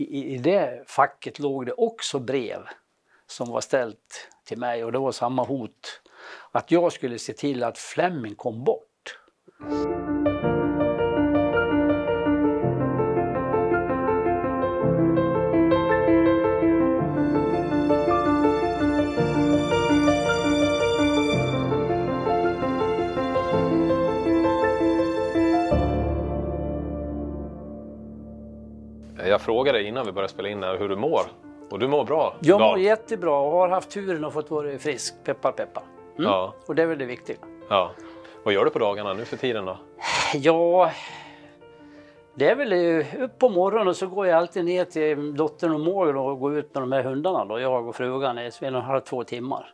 i, i det facket låg det också brev som var ställt till mig och det var samma hot. Att jag skulle se till att Fleming kom bort. Jag frågade dig innan vi började spela in hur du mår. Och du mår bra? Jag mår jättebra och har haft turen att fått vara frisk, peppar peppar. Mm. Ja. Och det är väl det viktiga. ja. Vad gör du på dagarna nu för tiden då? Ja, det är väl upp på morgonen och så går jag alltid ner till dottern och Morgan och går ut med de här hundarna då, jag och frugan i en och en halv, två timmar.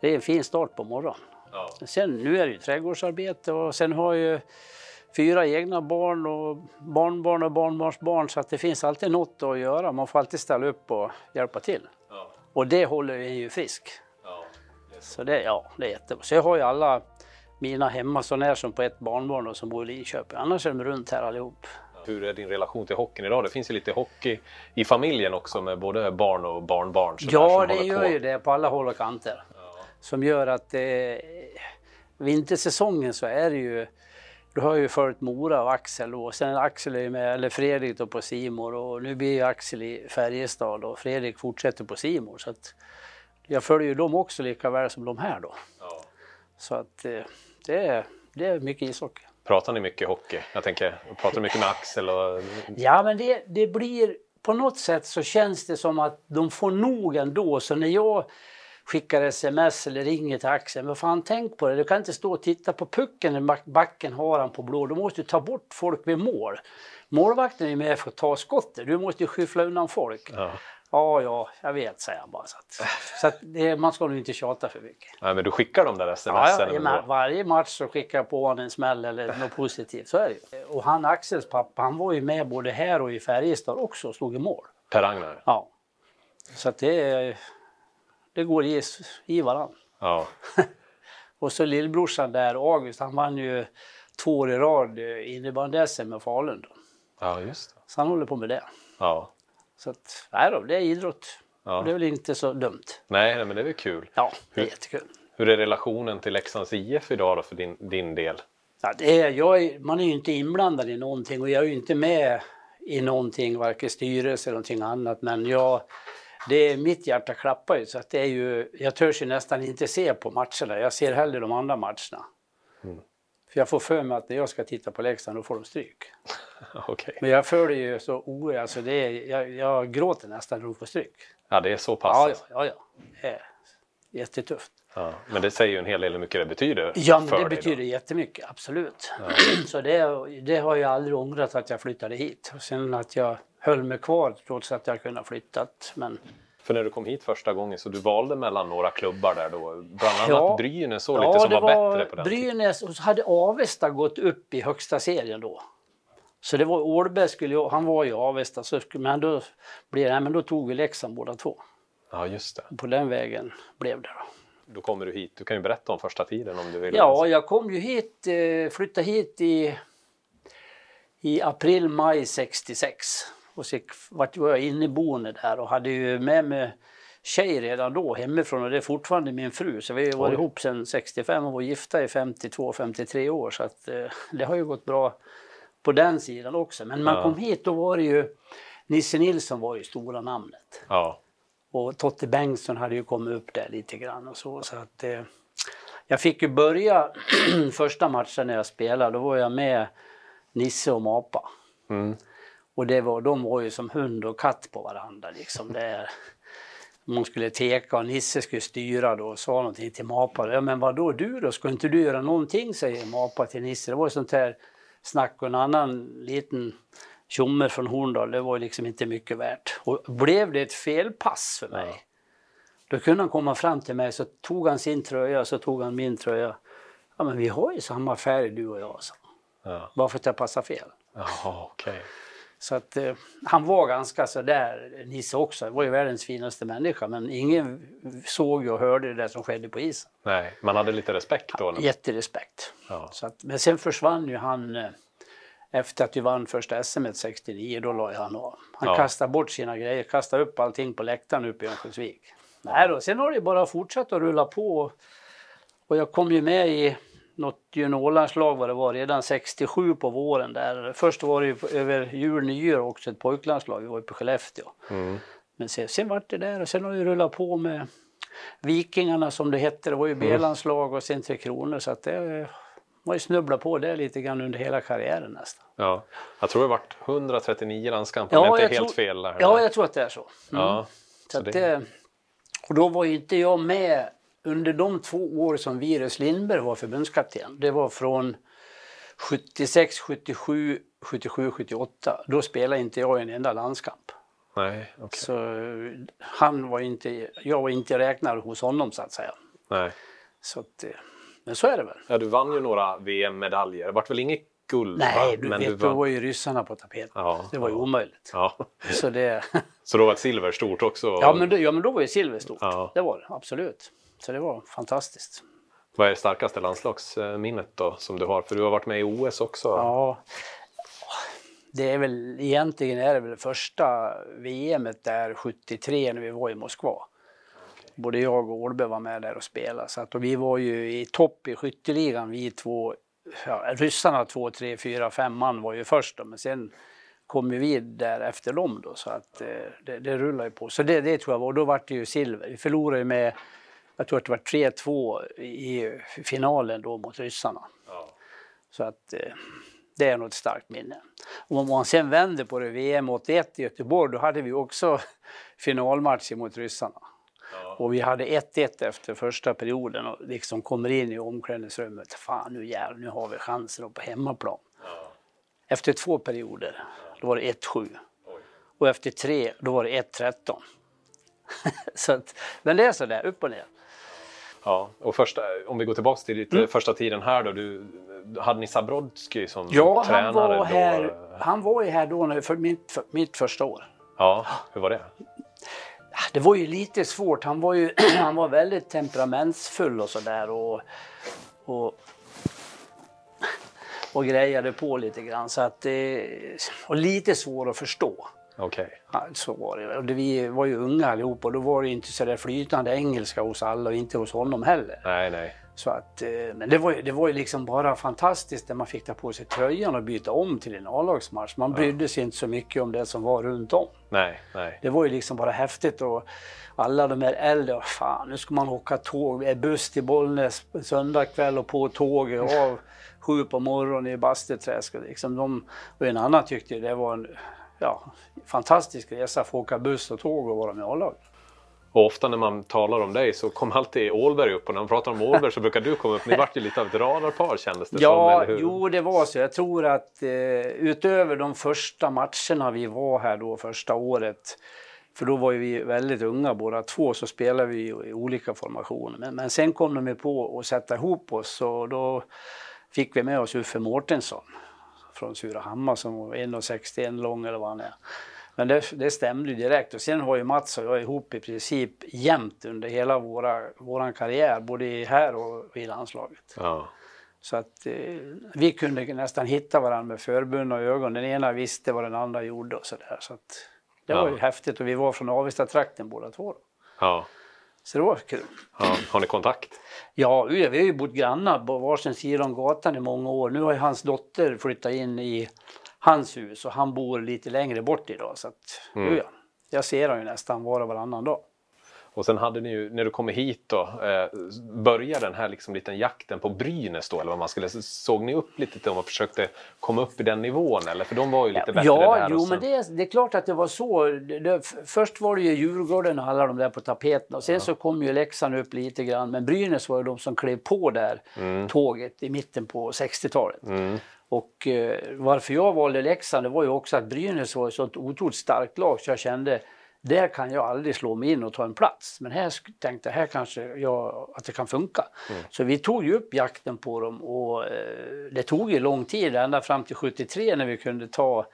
Det är en fin start på morgonen. Ja. Sen, nu är det ju trädgårdsarbete och sen har jag ju fyra egna barn och barnbarn och barnbarnsbarn så att det finns alltid något att göra. Man får alltid ställa upp och hjälpa till. Ja. Och det håller en ju frisk. Ja. Så det, ja, det är jättebra. Så jag har ju alla mina hemma så när som på ett barnbarn då, som bor i Linköping. Annars är de runt här allihop. Hur är din relation till hockeyn idag? Det finns ju lite hockey i familjen också med både barn och barnbarn. Ja, det gör på. ju det på alla håll och kanter. Som gör att eh, vintersäsongen så är det ju du har ju följt Mora och Axel och sen Axel är med, eller Fredrik då på Simor och nu blir ju Axel i Färjestad och Fredrik fortsätter på Simor så att jag följer ju dem också lika väl som de här då. Ja. Så att eh, det, är, det är mycket ishockey. Pratar ni mycket hockey? Jag tänker, pratar du mycket med Axel? Och... Ja, men det, det blir på något sätt så känns det som att de får nog ändå. Så när jag skickar sms eller ringer till Axel, vad fan tänk på det, du kan inte stå och titta på pucken när back- backen har han på blå, du måste ta bort folk vid mål. Målvakten är ju med för att ta skottet, du måste skyffla undan folk. Ja. Ja, ja, jag vet, säger han bara. Så att, så att det, man ska nog inte tjata för mycket. Nej, men du skickar de där Ja, smsen? ja, ma- varje match så skickar jag på honom en smäll eller något positivt, så är det. Och han Axels pappa, han var ju med både här och i Färjestad också och slog i mål. Per Ragnar? Ja. Så att det, det går i, i varann. Ja. Och så lillbrorsan där, August, han vann ju två år i rad innebandy med Falun. då. ja, just det. Så han håller på med det. Ja. Så att, nej då, det är idrott. Ja. Det är väl inte så dumt. Nej, nej, men det är väl kul. Ja, det är Hur- jättekul. Hur är relationen till Leksands IF idag då för din, din del? Ja, det är, jag man är ju inte inblandad i någonting och jag är ju inte med i någonting, varken styrelse eller någonting annat. Men jag, det är, mitt hjärta klappar ju så att det är ju, jag törs ju nästan inte se på matcherna. Jag ser hellre de andra matcherna. För jag får för mig att när jag ska titta på Leksand då får de stryk. Okej. Men jag följer ju så o, alltså det är, jag, jag gråter nästan när de får stryk. Ja, det är så pass. Ja, ja, alltså. ja, ja. Det är jättetufft. Ja. Men det säger ju en hel del hur mycket det betyder Ja, men för det dig då. betyder jättemycket, absolut. Så det, det har jag aldrig ångrat att jag flyttade hit. Och sen att jag höll mig kvar trots att jag kunde ha flyttat. Men För när du kom hit första gången så du valde mellan några klubbar där då. Bland annat Ja. Brynäs såg lite som det var, bättre på den. Brynäs och så hade Avesta gått upp i högsta serien då. Så det var Ålberg skulle han var ju i Avesta, så men då blev nej, men då tog vi Leksand båda två. Ja, just det. På den vägen blev det då. Då kommer du hit. Du kan ju berätta om första tiden om du vill. Ja, jag kom ju hit, eh, flyttade hit i, i april, maj 66. Och så vart var jag inneboende där och hade ju med mig tjej redan då hemifrån och det är fortfarande min fru. Så vi har varit Oj. ihop sedan 65 och var gifta i 52, 53 år. Så att, eh, det har ju gått bra på den sidan också. Men man Ja. kom hit då var det ju Nisse Nilsson var ju stora namnet. Ja. Och Totte Bengtsson hade ju kommit upp där lite grann och så. så att, eh, jag fick ju börja första matchen när jag spelade, då var jag med Nisse och Mapa. Mm. Och det var, de var ju som hund och katt på varandra. Liksom. Det, man skulle teka och Nisse skulle styra då och sa någonting till Mapa. Ja men vad då du då? Ska inte du göra någonting? säger Mapa till Nisse. Det var sånt här snack och en annan liten tjomme från Horndal, det var liksom inte mycket värt. Och blev det ett felpass för mig, Ja. då kunde han komma fram till mig så tog han sin tröja så tog han min tröja. Ja men vi har ju samma färg du och jag, så. Ja. bara för att jag passar fel. Jaha, okej. Så att eh, han var ganska sådär, Nisse också, han var ju världens finaste människa men ingen såg och hörde det som skedde på isen. Nej, man hade lite respekt då. Jätterespekt. Ja. Så att, men sen försvann ju han, eh, Efter att vi vann första SM 69, då la han av. Han Ja. kastade bort sina grejer, kastade upp allting på läktaren uppe i Örnsköldsvik. Nej då, sen har det bara fortsatt att rulla på. Och jag kom ju med i något juniorlandslag vad det var redan 67 på våren där. Först var det ju över jul, nyår också ett pojklandslag, vi var ju på Skellefteå. Mm. Men sen, sen vart det där och sen har vi rullat på med Vikingarna som det hette, det var ju. B-landslag och sen Tre Kronor så att det var ju snubblat på det lite grann under hela karriären nästan. Ja. Jag tror det har varit 139 landskamper, om jag inte är helt tror, fel. Där. Ja, jag tror att det är så. Mm. Ja, Så så det- det, och då var ju inte jag med under de två år som Virus Lindberg var förbundskapten. Det var från 76, 77, 77, 78. Då spelade inte jag en enda landskamp. Nej, okej. Så eh, han var inte, jag var inte räknad hos honom så att säga. Nej. Så att, eh, men så är det väl. Ja, du vann ju några VM-medaljer. Det vart väl inget guld? Nej, du Men vet, då var ju ryssarna på tapeten. Ja, det var ju ja. omöjligt. Ja. Så, det, Så då var ett silver stort också? ja, men det, ja, men då var ju silver stort. Ja. Det var det, absolut. Så det var fantastiskt. Vad är det starkaste landslagsminnet då som du har? För du har varit med i OS också. Ja, det är väl egentligen är det väl första VMet där 73 när vi var i Moskva. Både jag och Ålberg var med där och spelade. Så att, och vi var ju i topp i skytteligan vi två. Ja, ryssarna två, tre, fyra, fem man var ju först då, men sen kom ju vi där efter dem då så att eh, det, det rullar ju på. Så det, det tror jag var, och då var det ju silver. Vi förlorade ju med, jag tror att det var 3-2 i finalen då mot ryssarna. Ja. Så att eh, det är nog ett starkt minne. Och om man sen vänder på det, VM 81 i Göteborg, då hade vi också finalmatch mot ryssarna. Ja. Och vi hade 1-1 efter första perioden och liksom kommer in i omklädningsrummet. Fan nu jävlar, nu har vi chansen då på hemmaplan. Ja. Efter två perioder, då var det 1-7. Oj. Och efter tre, då var det 1-13. så att, men det är sådär, upp och ner. Ja, och första, om vi går tillbaka till ditt, Mm. första tiden här då. Du, hade ni Zabrodski som Ja, tränare han var, då? här, han var ju här då när- för mitt, för mitt första år. Ja, hur var det? Det var ju lite svårt. Han var ju han var väldigt temperamentsfull och sådär. Och, och, och grejade på lite grann. Så att det och lite svår att förstå. Okej. Ja, Så var det. Och. Vi var ju unga allihop och då var det inte så där flytande engelska hos alla och inte hos honom heller. Nej, nej. Så att, eh, men det var, ju, det var ju liksom bara fantastiskt när man fick ta på sig tröjan och byta om till en A-lagsmatch. Man brydde sig inte så mycket om det som var runt om. Nej, nej. Det var ju liksom bara häftigt och alla de här äldre, "Åh, fan nu ska man åka tåg, är buss till Bollnäs söndag kväll och på tåget och av sju på morgonen i Bastuträsk. Liksom de, och en annan tyckte det var en ja, fantastisk resa att få åka buss och tåg och vara med A-lag. Och ofta när man talar om dig så kommer alltid Ålberg upp och när man pratar om Ålberg så brukar du komma upp. Ni vart ju lite av ett radarpar kändes det Ja, som, eller hur? jo det var så. Jag tror att eh, utöver de första matcherna vi var här då första året, för då var ju vi väldigt unga båda två, så spelade vi i olika formationer. Men, men sen kom de ju på att sätta ihop oss och då fick vi med oss Uffe Mårtensson från Surahammar som var 1,61 lång eller vad han är. Men det, det stämde ju direkt och sen har ju Mats och jag ihop i princip jämt under hela våra, våran karriär, både här och i landslaget. Ja. Så att eh, vi kunde nästan hitta varandra med förbundna ögon. Den ena visste vad den andra gjorde och sådär. Så att det Ja. var ju häftigt och vi var från Avesta-trakten båda två. Då. Ja. Så det var kul. ja. Har ni kontakt? Ja, vi har ju bott grannar på varsin sida om gatan i många år. Nu har ju hans dotter flyttat in i hans hus och han bor lite längre bort idag. Så att, Mm. ja, jag ser honom ju nästan var och varannan dag. Och sen hade ni ju, när du kommer hit då, eh, började den här liksom liten jakten på Brynäs då eller vad man skulle, såg ni upp lite till dem och försökte komma upp i den nivån eller? För de var ju lite bättre Ja, där. jo, sen- men det, är- det är klart att det var så. Det, det, först var det ju Djurgården och alla de där på tapeten och sen så kom ju Leksand upp lite grann. Men Brynäs var ju de som klev på där tåget i mitten på 60-talet. Mm. Och eh, varför jag valde Leksand det var ju också att Brynäs var ett sånt otroligt starkt lag så jag kände där kan jag aldrig slå mig in och ta en plats. Men här tänkte jag, här kanske jag, att det kan funka. Så vi tog ju upp jakten på dem och eh, det tog ju lång tid, ända fram till 73 när vi kunde ta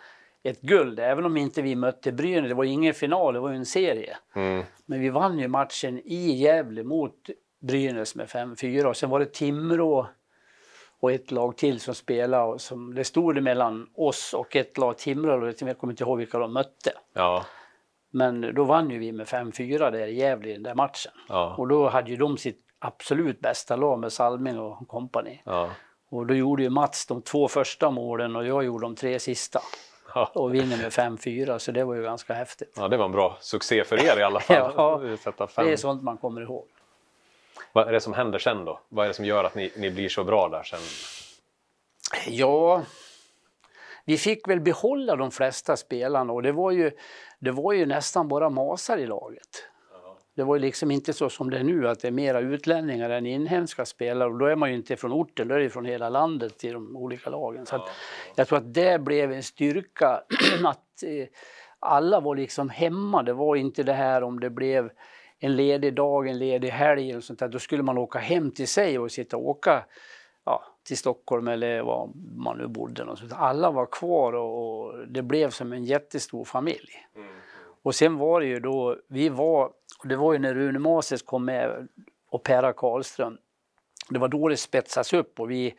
ett guld. Även om inte vi mötte Brynäs, det var ingen final, det var en serie. Mm. Men vi vann ju matchen i Gävle mot Brynäs med 5-4 och sen var det Timrå och ett lag till som spelade. Och som, det stod mellan oss och ett lag Timrå, och jag kommer inte ihåg vilka de mötte. Ja. Men då vann ju vi med 5-4 där i Gävle i den där matchen. Ja. Och då hade ju de sitt absolut bästa lag med Salming och kompani. Ja. Och då gjorde ju Mats de två första målen och jag gjorde de tre sista. Ja. Och vinner med 5-4 så det var ju ganska häftigt. ja, det var en bra succé för er i alla fall. Ja. Det är sånt man kommer ihåg. Vad är det som händer sen då? Vad är det som gör att ni, ni blir så bra där sen? Ja, vi fick väl behålla de flesta spelarna och det var ju, det var ju nästan bara masar i laget. Det var ju liksom inte så som det är nu att det är mera utlänningar än inhemska spelare och då är man ju inte från orten, då är det från hela landet i de olika lagen. Så jag tror att det blev en styrka att eh, alla var liksom hemma. Det var inte det här om det blev en ledig dag, en ledig helg och sånt där. Då skulle man åka hem till sig och sitta och åka ja, till Stockholm eller var man nu bodde. Och sånt. Alla var kvar och, och det blev som en jättestor familj. Och sen var det ju då, vi var, och det var ju när Rune Mases kom med och Perra Karlström. Det var då det spetsades upp och vi,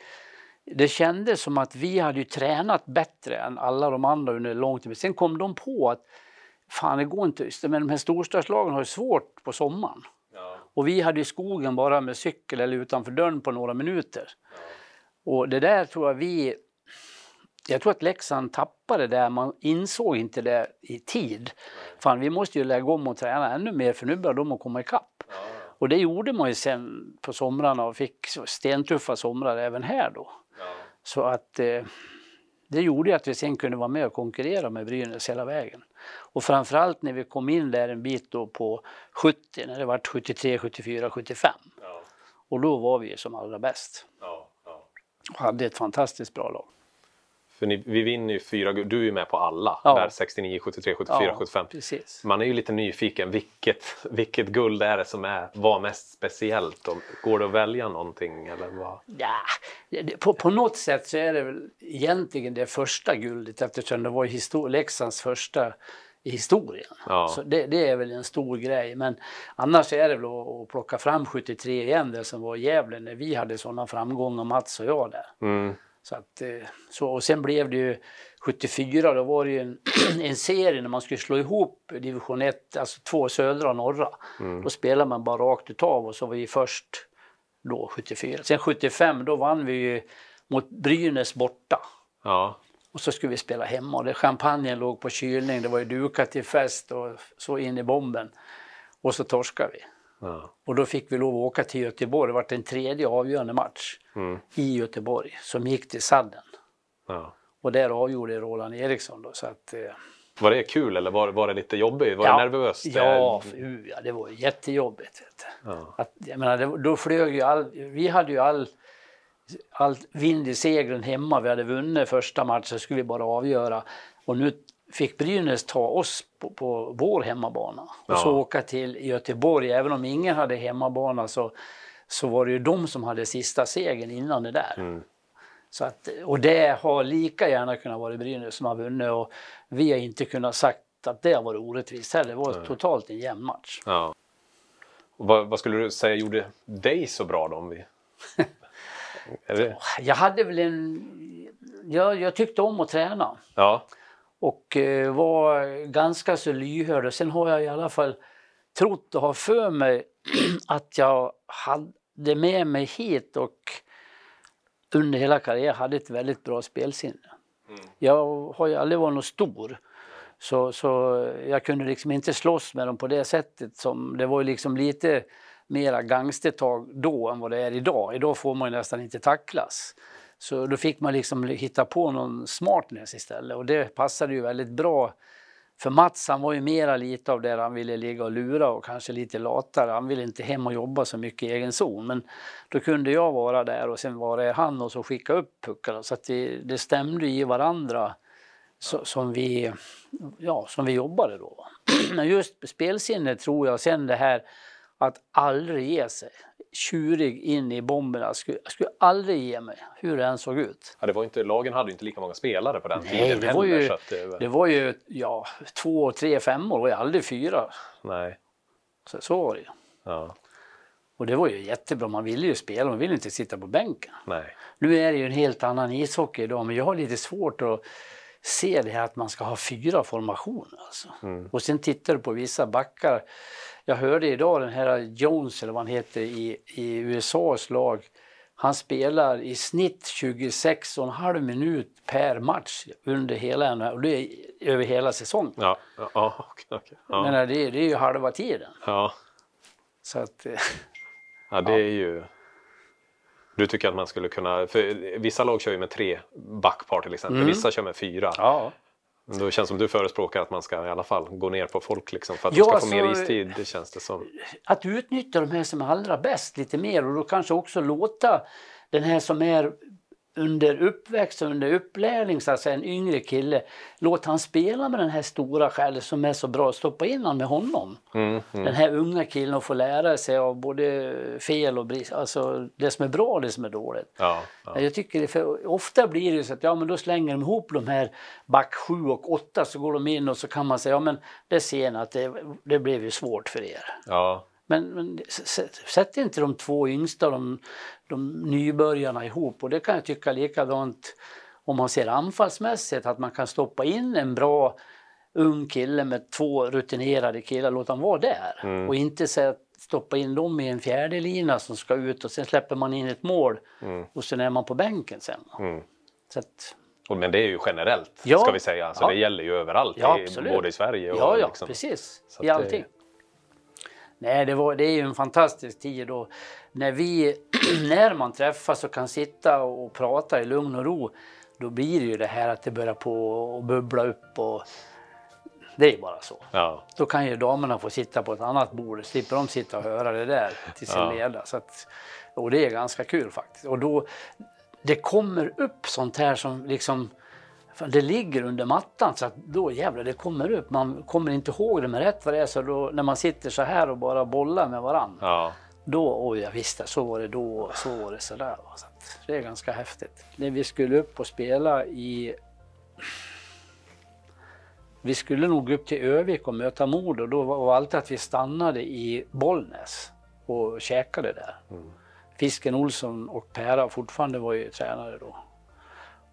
det kändes som att vi hade ju tränat bättre än alla de andra under lång tid. Men sen kom de på att fan det går inte, men de här storstadslagen har ju svårt på sommaren. Och vi hade ju skogen bara med cykel eller utanför dörren på några minuter. Och det där tror jag vi... Jag tror att Leksand tappade det där, man insåg inte det i tid. Fan, vi måste ju lägga om och träna ännu mer för nu börjar de att komma ikapp. Och det gjorde man ju sen på somrarna och fick stentuffa somrar även här då. Så att eh, det gjorde att vi sen kunde vara med och konkurrera med Brynäs hela vägen. Och framförallt när vi kom in där en bit då på 70, när det var 73, 74, 75. Och då var vi ju som allra bäst. Och hade ett fantastiskt bra lag. För ni, vi vinner ju fyra. Du är ju med på alla. Ja. Där 69, 73, 74, 75. precis. Man är ju lite nyfiken. Vilket, vilket guld är det som är, var mest speciellt? Och går det att välja någonting? Eller vad? Ja, på, på något sätt så är det väl egentligen det första guldet eftersom det var histor- Leksands första i historien. Ja. Så det, det är väl en stor grej. Men annars är det väl att, att plocka fram 73 igen, det som var Gävle när vi hade sådana framgångar, Mats och jag där. Mm. Så att, eh, så, och sen blev det ju 74, då var det ju en, en serie när man skulle slå ihop division 1, alltså två södra och norra. Då spelade man bara rakt utav och så var vi först då 74. Sen 75 då vann vi ju mot Brynäs borta. Ja. Och så skulle vi spela hemma och det, champagnen låg på kylning, det var ju dukat till fest och så in i bomben. Och så torskade vi. Ja. Och då fick vi lov att åka till Göteborg, det var en tredje avgörande match Mm. i Göteborg som gick till sadden. ja. Och där avgjorde Roland Eriksson då. Så att, eh, Var det kul eller var, var det lite jobbigt? Var ja, det nervöst? Ja, för, ja, det var jättejobbigt. Ja. Att, jag menar, det, då flög ju all, vi hade ju all, all vind i seglen hemma. Vi hade vunnit första matchen, så skulle vi bara avgöra. Och nu fick Brynäs ta oss på, på vår hemmabana och Ja. så åka till Göteborg. Även om ingen hade hemmabana så, så var det ju de som hade sista segern innan det där. Mm. Så att, och det har lika gärna kunnat vara Brynäs som har vunnit och vi har inte kunnat sagt att det har varit orättvist heller. Det var totalt en jämn match. Ja. Vad, vad skulle du säga gjorde dig så bra då? Om vi... Jag hade väl en... Jag, jag tyckte om att träna Ja. Och eh, var ganska så lyhörd. Och sen har jag i alla fall trott och har för mig att jag hade med mig hit och under hela karriären hade ett väldigt bra spelsinne. Jag har ju aldrig varit någon stor. Så, så jag kunde liksom inte slåss med dem på det sättet. Som, det var ju liksom lite mera gangstertag då än vad det är idag. Idag får man ju nästan inte tacklas. Så då fick man liksom hitta på någon smartness istället och det passade ju väldigt bra. För Mats han var ju mera lite av det han ville ligga och lura och kanske lite latare. Han ville inte hem och jobba så mycket i egen zon. Men då kunde jag vara där och sen var det han och så skicka upp puckarna. Så att det, det stämde i varandra så, som, vi, ja, som vi jobbade då. Men just spelsinne tror jag, sen det här att aldrig ge sig. Tjurig in i bomberna. Jag skulle, jag skulle aldrig ge mig, hur det än såg ut. Ja, det var inte, lagen hade inte lika många spelare på den Nej, tiden det var heller. ju- att det, Det var ju ja, två, tre, femmor, det var ju aldrig fyra. Nej. Så, så var det ju. Ja. Och det var ju jättebra, man ville ju spela, man ville inte sitta på bänken. Nej. Nu är det ju en helt annan ishockey idag, men jag har lite svårt att se det här att man ska ha fyra formationer. Alltså. Mm. Och sen tittar du på vissa backar. Jag hörde idag den här Jones, eller vad han heter, i, i USAs lag. Han spelar i snitt 26,5 minut per match under hela och det är över hela säsongen. Ja, ja, okej, okej. ja. Men det, det är ju halva tiden. ja. Så att, eh, ja, det är ju... Du tycker att man skulle kunna... För vissa lag kör ju med tre backpar till exempel. Mm. Vissa kör med fyra. ja. Då känns det som du förespråkar att man ska i alla fall gå ner på folk liksom, för att Ja, de ska få mer alltså- istid. Det känns det som. att utnyttja de här som är allra bäst lite mer och då kanske också låta den här som är under uppväxt och under upplärning, så att säga, en yngre kille, låt han spela med den här stora själv som är så bra, stoppa in han med honom. Mm, mm. Den här unga killen och få lära sig av både fel och brist, alltså det som är bra och det som är dåligt. Ja, ja. Jag tycker det, för ofta blir det så att ja, men då slänger de ihop de här back 7 och 8 så går de in och så kan man säga ja men det ser ni att det, det blev ju svårt för er. ja. Men, men sätt inte de två yngsta, de, de nybörjarna ihop. Och det kan jag tycka likadant om man ser anfallsmässigt, att man kan stoppa in en bra ung kille med två rutinerade killar, låt dem vara där. Mm. Och inte stoppa in dem i en fjärde lina som ska ut och sen släpper man in ett mål Mm. och sen är man på bänken sen. Mm. Så att, men det är ju generellt Ja. ska vi säga. Så Ja. det gäller ju överallt. Ja, i, både i Sverige och ja, ja, liksom. precis. Så I att det- allting. Nej, det, var, det är ju en fantastisk tid och när, vi, när man träffas och kan sitta och prata i lugn och ro, då blir det ju det här att det börjar på att bubbla upp och det är bara så. Ja. Då kan ju damerna få sitta på ett annat bord, slipper de sitta och höra det där till sin Ja. leda. Så att, och det är ganska kul faktiskt. Och då, det kommer upp sånt här som liksom, fan, det ligger under mattan så att då jävlar det kommer upp. Man kommer inte ihåg det med rätt vad det är så då, när man sitter så här och bara bollar med varann. Ja. Då, oj jag visste, så var det då och så var det sådär. Så det är ganska häftigt. När vi skulle upp och spela i vi skulle nog upp till Övik och möta Modo och då var alltid att vi stannade i Bollnäs och käkade där. Fisken Olsson och Pera fortfarande var ju tränare då.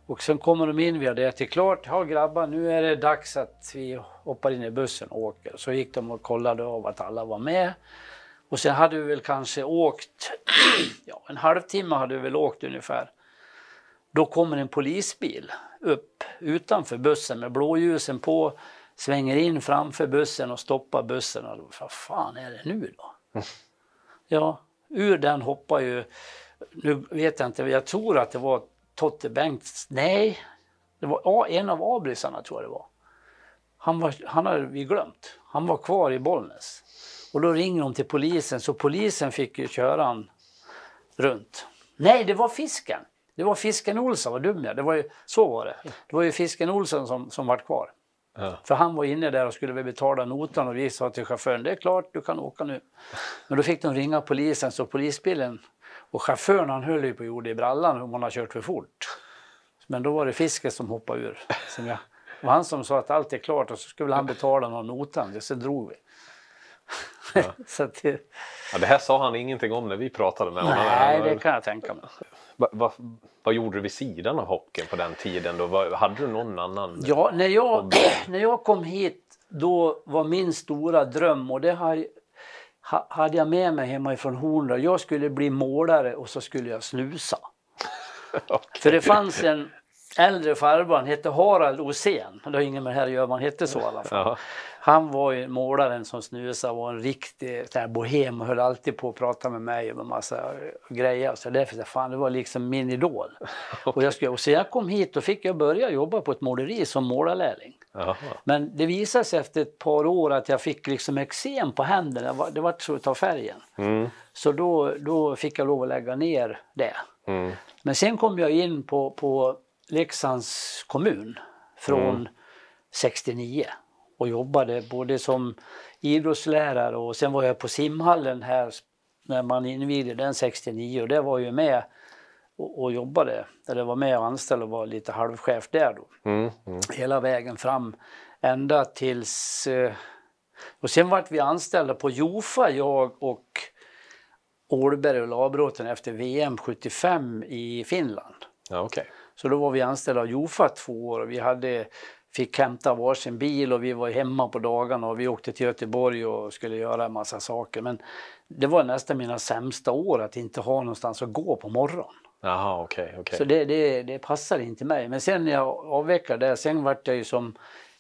Och sen kommer de in, vi hade ätit klart. Ja grabbar, nu är det dags att vi hoppar in i bussen och åker. Så gick de och kollade av att alla var med. Och sen hade vi väl kanske åkt, ja en halvtimme hade vi väl åkt ungefär. Då kommer en polisbil upp utanför bussen med blåljusen på, svänger in framför bussen och stoppar bussen. Och vad fan är det nu då? Ja, ur den hoppar ju, nu vet jag inte, jag tror att det var Totte Bengts, nej, det var en av abrisarna tror jag det var. Han, var, han hade vi glömt, han var kvar i Bollnäs. Och då ringer de till polisen, så polisen fick ju köra han runt. Nej, det var fisken. Det var fisken Olsson, vad dum jag det var ju, Så var det. Det var ju fisken Olsson som, som var kvar. Ja. För han var inne där och skulle väl betala notan och vi sa till chauffören, det är klart du kan åka nu. Men då fick de ringa polisen så polisbilen och chauffören han höll ju på gjorde i brallan om han har kört för fort. Men då var det fisken som hoppade ur. Som jag, det var han som sa att allt är klart och så skulle han betala någon notan, så drog vi. så att det, Ja, det här sa han ingenting om när vi pratade med honom. nej, det kan jag tänka mig. Va, va, vad gjorde du vid sidan av hockeyn på den tiden? Då? Vad- Hade du någon annan? Ja, när jag, när jag kom hit då var min stora dröm och det har, ha- hade jag med mig hemifrån Horndal. Jag skulle bli målare och så skulle jag snusa. För det fanns en äldre farbror, han hette Harald Osén. Det har inget med det här att göra, men han hette så i alla fall. Han var ju målaren som snusade, var en riktig här, bohem och höll alltid på att prata med mig om en massa grejer. Så därför sa fan, det var liksom min idol. Och, jag skulle, och så jag kom hit och fick jag börja jobba på ett måleri som målarlärling. Jaha. Men det visade sig efter ett par år att jag fick liksom eksem på händerna, Det var- så utav färgen. Mm. Så då, då fick jag lov att lägga ner det. Mm. Men sen kom jag in på, på Leksands kommun från 69 och jobbade både som idrottslärare och sen var jag på simhallen här när man invigde den 69 och det var ju med och, och jobbade, eller var med och anställd och var lite halvchef där då. Mm. Mm. Hela vägen fram ända tills... eh, Och sen vart vi anställda på Jofa, jag och, Ålberg och Labråten efter VM 75 i Finland. Ja, okay. Så då var vi anställda av Jofa två år och vi hade, fick hämta varsin bil och vi var hemma på dagarna och vi åkte till Göteborg och skulle göra en massa saker. Men det var nästan mina sämsta år att inte ha någonstans att gå på morgonen. Okej. Okay, okay. Så det, det, det passade inte mig. Men sen när jag avvecklade det, sen vart jag ju som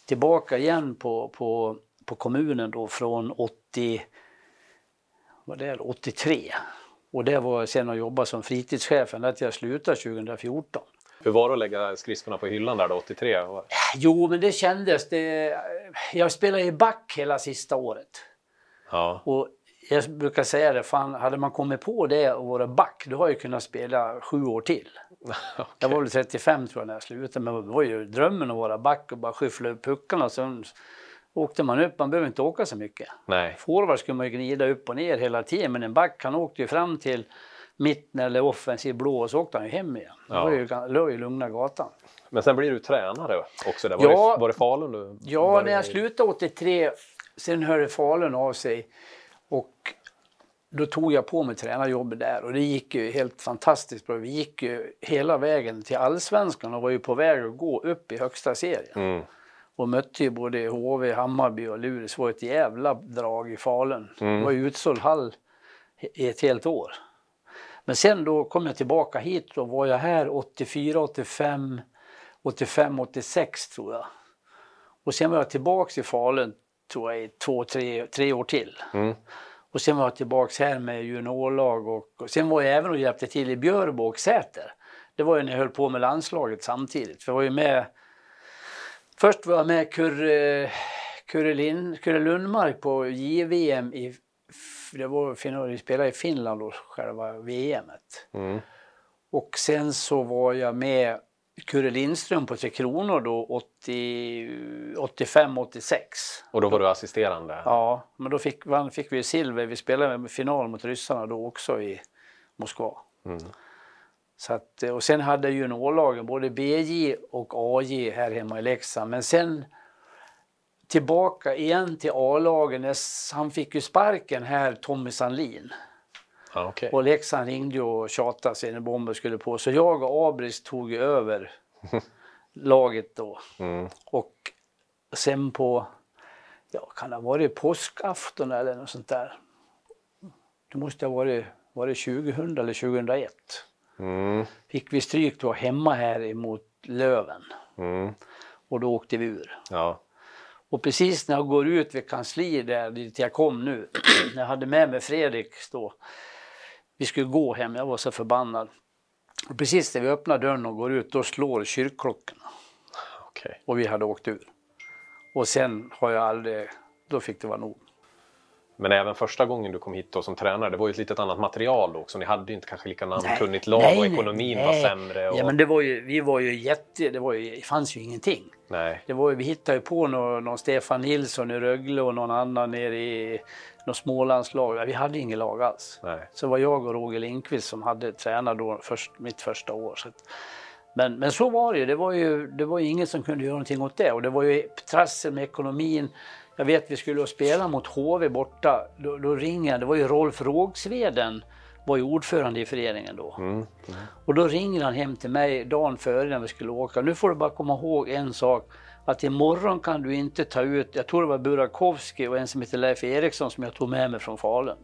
tillbaka igen på, på, på kommunen då från 80, vad det är, 83. Och det var sen att jobba som fritidschef ända till jag slutade 2014. Hur var det att lägga skridskorna på hyllan där då, 83? Jo, men det kändes. Det, jag spelade i back hela sista året. Ja. Och jag brukar säga det, fan, hade man kommit på det och vara back, då har jag kunnat spela sju år till. okay. Jag var väl 35 tror jag när jag slutade, men det var ju drömmen att vara back och bara skyffla upp puckarna. Sen åkte man upp, man behöver inte åka så mycket. Nej. Forward skulle man ju glida upp och ner hela tiden, men en back han åkte ju fram till mitten eller offensiv blå och så åkte han ju hem igen. Ja. Det var ju, var ju lugna gatan. Men sen blir du tränare också där. Var, ja, det, var det Falun du Ja, när jag slutade 83, sen hörde Falun av sig och då tog jag på mig tränarjobbet där och det gick ju helt fantastiskt bra. Vi gick ju hela vägen till allsvenskan och var ju på väg att gå upp i högsta serien. Mm. Och mötte ju både HV, Hammarby och Luleå. Det var ett jävla drag i Falun. Mm. Det var ju utsåld hall i ett helt år. Men sen då kom jag tillbaka hit och var jag här 84, 85, 85, 86 tror jag. Och sen var jag tillbaks i Falun tror jag i två, tre, tre år till. Mm. Och sen var jag tillbaks här med juniorlag och, och sen var jag även och hjälpte till i Björbo och Säter. Det var ju när jag höll på med landslaget samtidigt. För jag var ju med Först var jag med Kurre, Kurre, Lind, Kurre Lundmark på JVM i det var vi spelade i Finland då, själva VMet. Mm. Och sen så var jag med Kurre Lindström på Tre Kronor då 85-86. Och då var du assisterande? Ja, men då fick, fick vi silver. Vi spelade final mot ryssarna då också i Moskva. Mm. Så att, och sen hade juniorlagen både BJ och AJ här hemma i Leksand. Men sen tillbaka igen till A-lagen. Han fick ju sparken här, Tommy Sandlin. Ah, okay. Och Leksand ringde och tjatade sig när bomben skulle på. Så jag och Abris tog över laget då. Mm. Och sen på, ja kan det ha varit påskafton eller något sånt där. Det måste ha varit, var det 2000 eller 2001. Mm. Fick vi stryk då hemma här emot Löven. Mm. Och då åkte vi ur. Ja. Och precis när jag går ut vid kansliet där dit jag kom nu, när jag hade med mig Fredrik då, vi skulle gå hem, jag var så förbannad. Och precis när vi öppnar dörren och går ut, då slår kyrkklockorna. Okay. Och vi hade åkt ur. Och sen har jag aldrig, då fick det vara nog. Men även första gången du kom hit då som tränare, det var ju ett litet annat material då också. Ni hade ju inte kanske lika namnkunnigt lag nej, och ekonomin nej. var sämre. Och... Ja men det var ju, vi var ju jätte, det, var ju, det fanns ju ingenting. Nej. Det var ju, vi hittade ju på någon, någon Stefan Nilsson i Rögle och någon annan nere i något Smålandslag. Vi hade inget lag alls. Nej. Så var jag och Roger Lindqvist som hade tränat då först, mitt första år. Så att, men, men så var det ju. Det var ju det var ingen som kunde göra någonting åt det. Och det var ju trassel med ekonomin. Jag vet vi skulle spela mot HV borta. Då, då ringer det var ju Rolf Rågsveden var ju ordförande i föreningen då. Mm. Mm. Och då ringer han hem till mig dagen före när vi skulle åka. Nu får du bara komma ihåg en sak. Att imorgon kan du inte ta ut, jag tror det var Burakovsky och en som heter Leif Eriksson som jag tog med mig från Falun.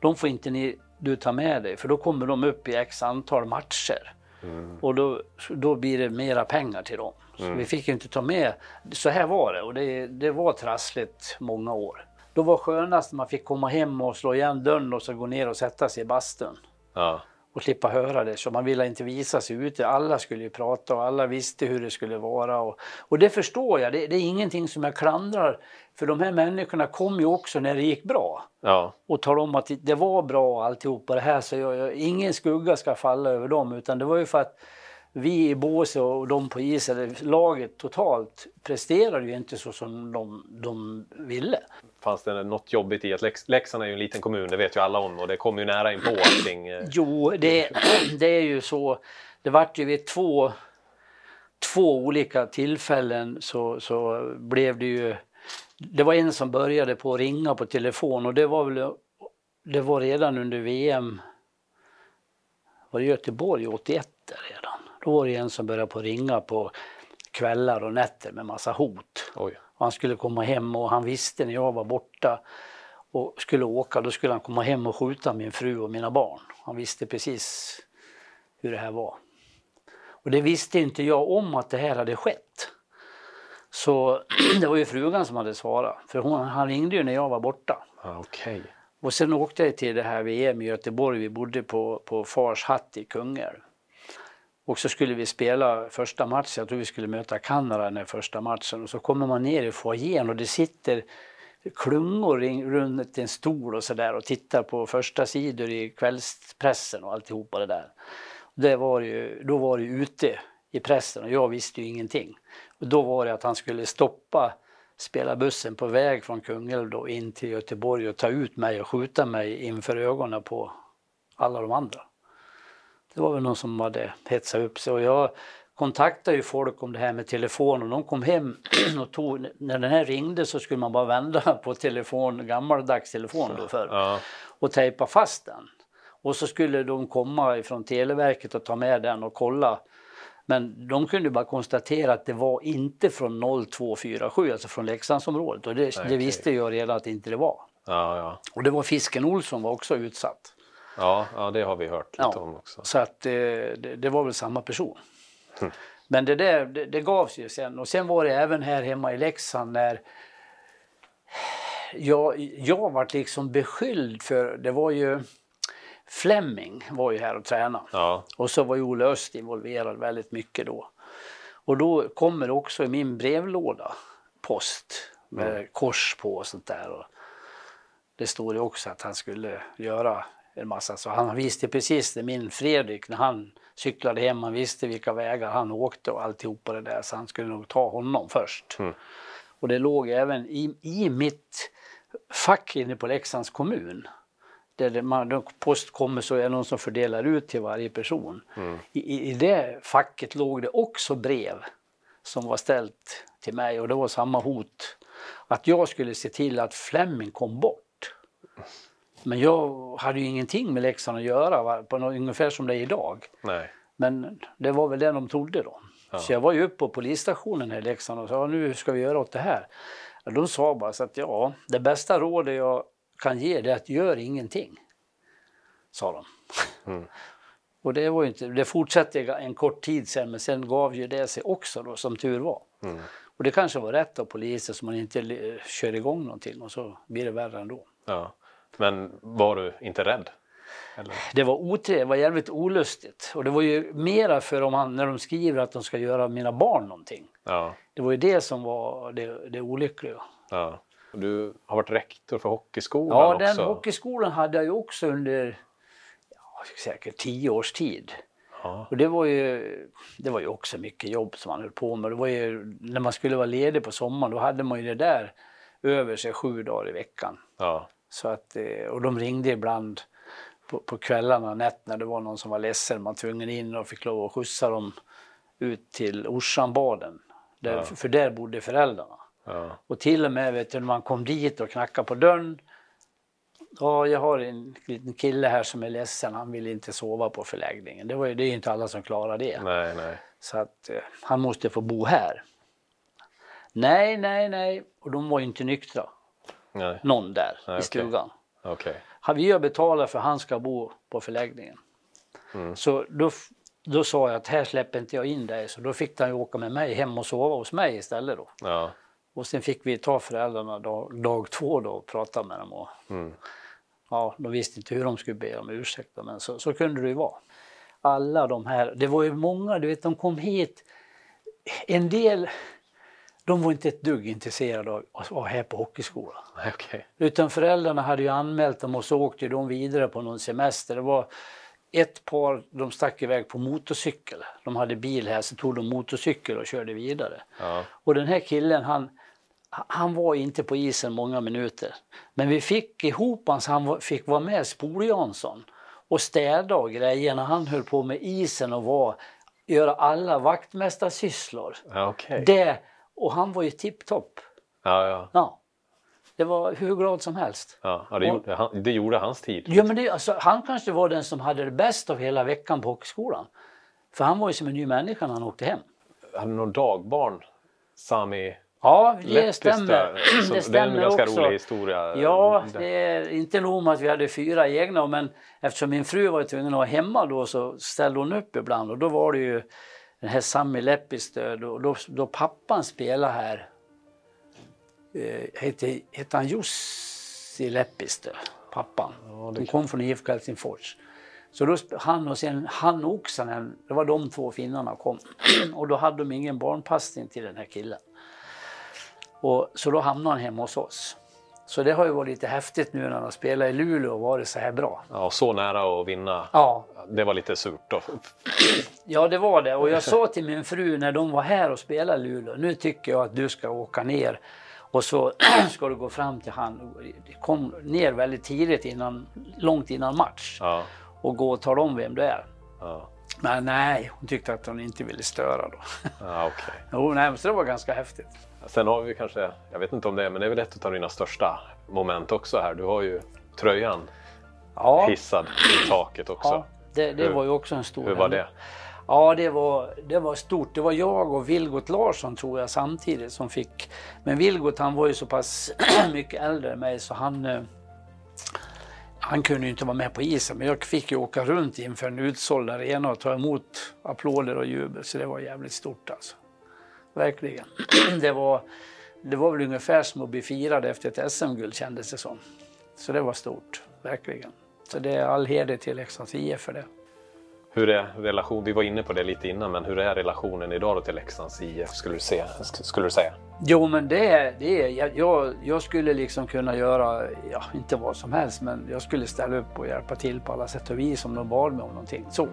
De får inte ni, du ta med dig för då kommer de upp i x antal matcher. Mm. Och då, då blir det mera pengar till dem. Mm. vi fick inte ta med, så här var det och det, det var trassligt många år. Då var skönast när man fick komma hem och slå igen dörren och så gå ner och sätta sig i bastun Ja. och slippa höra det. Så man ville inte visa sig ute. Alla skulle ju prata och alla visste hur det skulle vara. Och, och det förstår jag, det, det är ingenting som jag klandrar. För de här människorna kom ju också när det gick bra Ja. och talade om att det var bra alltihopa det här. Så jag, jag, ingen skugga ska falla över dem utan det var ju för att vi i båset och de på isen, laget totalt, presterade ju inte så som de, de ville. Fanns det något jobbigt i att Lex Leksand är ju en liten kommun, det vet ju alla om och det kommer ju nära in på allting. eh. Jo, det, det är ju så. Det vart ju vid två, två olika tillfällen så, så blev det ju... Det var en som började på att ringa på telefon och det var väl det var redan under VM, var det Göteborg 81 där redan? Då var det en som började på ringa på kvällar och nätter med massa hot. Oj. Och han skulle komma hem och han visste när jag var borta och skulle åka, då skulle han komma hem och skjuta min fru och mina barn. Han visste precis hur det här var. Och det visste inte jag om att det här hade skett. Så det var ju frugan som hade svarat, för hon, han ringde ju när jag var borta. Ah, Okej. Och sen åkte jag till det här VM i Göteborg, vi bodde på, på Fars hatt i Kungälv. Och så skulle vi spela första matchen, jag tror vi skulle möta Kanada den första matchen. Och så kommer man ner i foajén och det sitter klungor runt en stol och sådär och tittar på första sidor i kvällspressen och alltihopa det där. Det var ju, då var det ju ute i pressen och jag visste ju ingenting. Och då var det att han skulle stoppa spelarbussen på väg från Kungälv då in till Göteborg och ta ut mig och skjuta mig inför ögonen på alla de andra. Det var väl någon som hade hetsat upp sig och jag kontaktade ju folk om det här med telefon och de kom hem och tog, när den här ringde så skulle man bara vända på telefon, gammaldags telefon då förr Ja. och tejpa fast den. Och så skulle de komma ifrån Televerket och ta med den och kolla. Men de kunde bara konstatera att det var inte från 0247, alltså från Leksandsområdet. Och det, det okej. visste jag redan att inte det var. Ja, ja. Och det var Fisken Olsson var också utsatt. Ja, ja, det har vi hört lite Ja. om också. Så att det, det var väl samma person. Men det där, det, det gavs ju sen. Och sen var det även här hemma i Leksand när jag, jag vart liksom beskylld för, det var ju Fleming var ju här och tränade. Ja, Och så var ju Olle Öst involverad väldigt mycket då. Och då kommer också i min brevlåda post med kors på och sånt där. Och det står ju också att han skulle göra en massa så. Han visste precis det, min Fredrik, när han cyklade hem, han visste vilka vägar han åkte och alltihopa det där. Så han skulle nog ta honom först. Mm. Och det låg även i, i mitt fack inne på Leksands kommun. Där det, man, då post kommer så är det någon som fördelar ut till varje person. I, i, I det facket låg det också brev som var ställt till mig och det var samma hot. Att jag skulle se till att Fleming kom bort. Men jag hade ju ingenting med Leksand att göra, va? på något, ungefär som det är idag. nej. Men det var väl det de trodde då. Så jag var ju uppe på polisstationen här i Leksand och sa nu ska vi göra åt det här. Och de sa bara så att ja, det bästa rådet jag kan ge det är att gör ingenting. Sa de. och det var inte, det fortsatte en kort tid sen men sen gav ju det sig också då som tur var. Och det kanske var rätt av polisen så man inte kör igång någonting och så blir det värre ändå. Ja. Men var du inte rädd? Eller? Det var otrevligt, det var jävligt olustigt. Och det var ju mera för om man, när de skriver att de ska göra mina barn någonting. Ja. Det var ju det som var det, det olyckliga. ja. Du har varit rektor för hockeyskolan Ja, också. den hockeyskolan hade jag ju också under ja, säkert tio års tid. Ja. Och det var, ju, det var ju också mycket jobb som man höll på med. Det var ju, när man skulle vara ledig på sommaren då hade man ju det där över sig sju dagar i veckan. Ja. Så att, eh, och de ringde ibland på, på kvällarna och nätterna. Det var någon som var ledsen. Man var tvungen in och fick lov att skjutsa dem ut till Orsanbaden. Där, Ja. För där bodde föräldrarna. Ja. Och till och med vet du, när man kom dit och knackade på dörren. Ja, jag har en liten kille här som är ledsen. Han vill inte sova på förläggningen. Det, var ju, det är ju inte alla som klarar det. Nej, nej. Så att eh, han måste få bo här. Nej, nej, nej. Och de var ju inte nyktra. Nej. Någon där Nej, i stugan. Okej. Har Vi har betalat för han ska bo på förläggningen. Mm. Så då, då sa jag att här släpper inte jag in dig. Så då fick han ju åka med mig hem och sova hos mig istället då. Ja. Och sen fick vi ta föräldrarna dag, dag två då och prata med dem. Och, Mm. ja, de visste inte hur de skulle be om ursäkt men så, så kunde det ju vara. Alla de här, det var ju många, du vet de kom hit. En del, de var inte ett dugg intresserade av att vara här på hockeyskolan. Okej. Utan föräldrarna hade ju anmält dem och så åkte de vidare på någon semester. Det var ett par, de stack iväg på motorcykel. De hade bil här, så tog de motorcykel och körde vidare. Ja. Och den här killen, han, han var inte på isen många minuter. Men vi fick ihop han så han fick vara med Spol-Jansson och städa och grejer när han höll på med isen och var, göra alla vaktmästarsysslor. Okej. Det, och han var ju tipptopp. Ja, ja. Ja. Det var hur glad som helst. Ja, det, gjorde, han, det gjorde hans tid. Ja, men det, alltså, han kanske var den som hade det bäst av hela veckan på hockeyskolan. För han var ju som en ny människa när han åkte hem. Hade någon dagbarn, Sami Ja, det Leppistö, stämmer. som- Det Det är stämmer en ganska också. rolig historia. Ja, det är inte nog med att vi hade fyra egna, men eftersom min fru var tvungen att vara hemma då så ställde hon upp ibland och då var det ju den här Sami Leppistö, då, då, då pappan spelade här, eh, hette, hette han Jussi Leppistö, pappan. De kom från IFK Helsingfors. Så då, han och sen han Oksanen, det var de två finnarna kom. Och då hade de ingen barnpassning till den här killen. Och, så då hamnade han hemma hos oss. Så det har ju varit lite häftigt nu när han har spelat i Luleå och varit så här bra. Ja, så nära att vinna. Ja, Det var lite surt då. ja det var det. Och jag sa till min fru när de var här och spelade i Luleå, nu tycker jag att du ska åka ner och så ska du gå fram till han. Kom ner väldigt tidigt, innan, långt innan match Ja, och gå och tala om vem du är. ja, Men nej, hon tyckte att hon inte ville störa då. ja okej. Jo, nej, men så det var ganska häftigt. Sen har vi kanske, jag vet inte om det är, men det är väl ett av dina största moment också här. Du har ju tröjan Ja, hissad i taket också. ja det, det Hur- var ju också en stor Hur var det? Ja, det var, det var stort. Det var jag och Vilgot Larsson tror jag samtidigt som fick. Men Vilgot han var ju så pass mycket äldre än mig så han eh, han kunde ju inte vara med på isen men jag fick ju åka runt inför en utsåld arena och ta emot applåder och jubel så det var jävligt stort alltså. Verkligen. Det var, det var väl ungefär som att bli firad efter ett SM-guld kändes det som. Så det var stort, verkligen. Så det är all heder till Leksands IF för det. Hur är relation, vi var inne på det lite innan, men hur är relationen idag till Leksands IF skulle du, se, sk- skulle du säga? Jo men det är, det är jag- jag, jag skulle liksom kunna göra, ja inte vad som helst men jag skulle ställa upp och hjälpa till på alla sätt och vis om de bad mig om någonting. Så.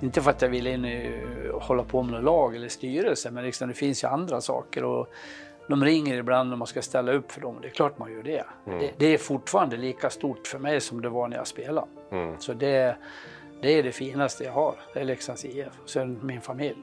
Inte för att jag vill in och hålla på med något lag eller styrelse men liksom det finns ju andra saker och de ringer ibland när man ska ställa upp för dem det är klart man gör det. Det, det är fortfarande lika stort för mig som det var när jag spelade. Mm. Så det, det är det finaste jag har, det är Leksands IF och sen min familj.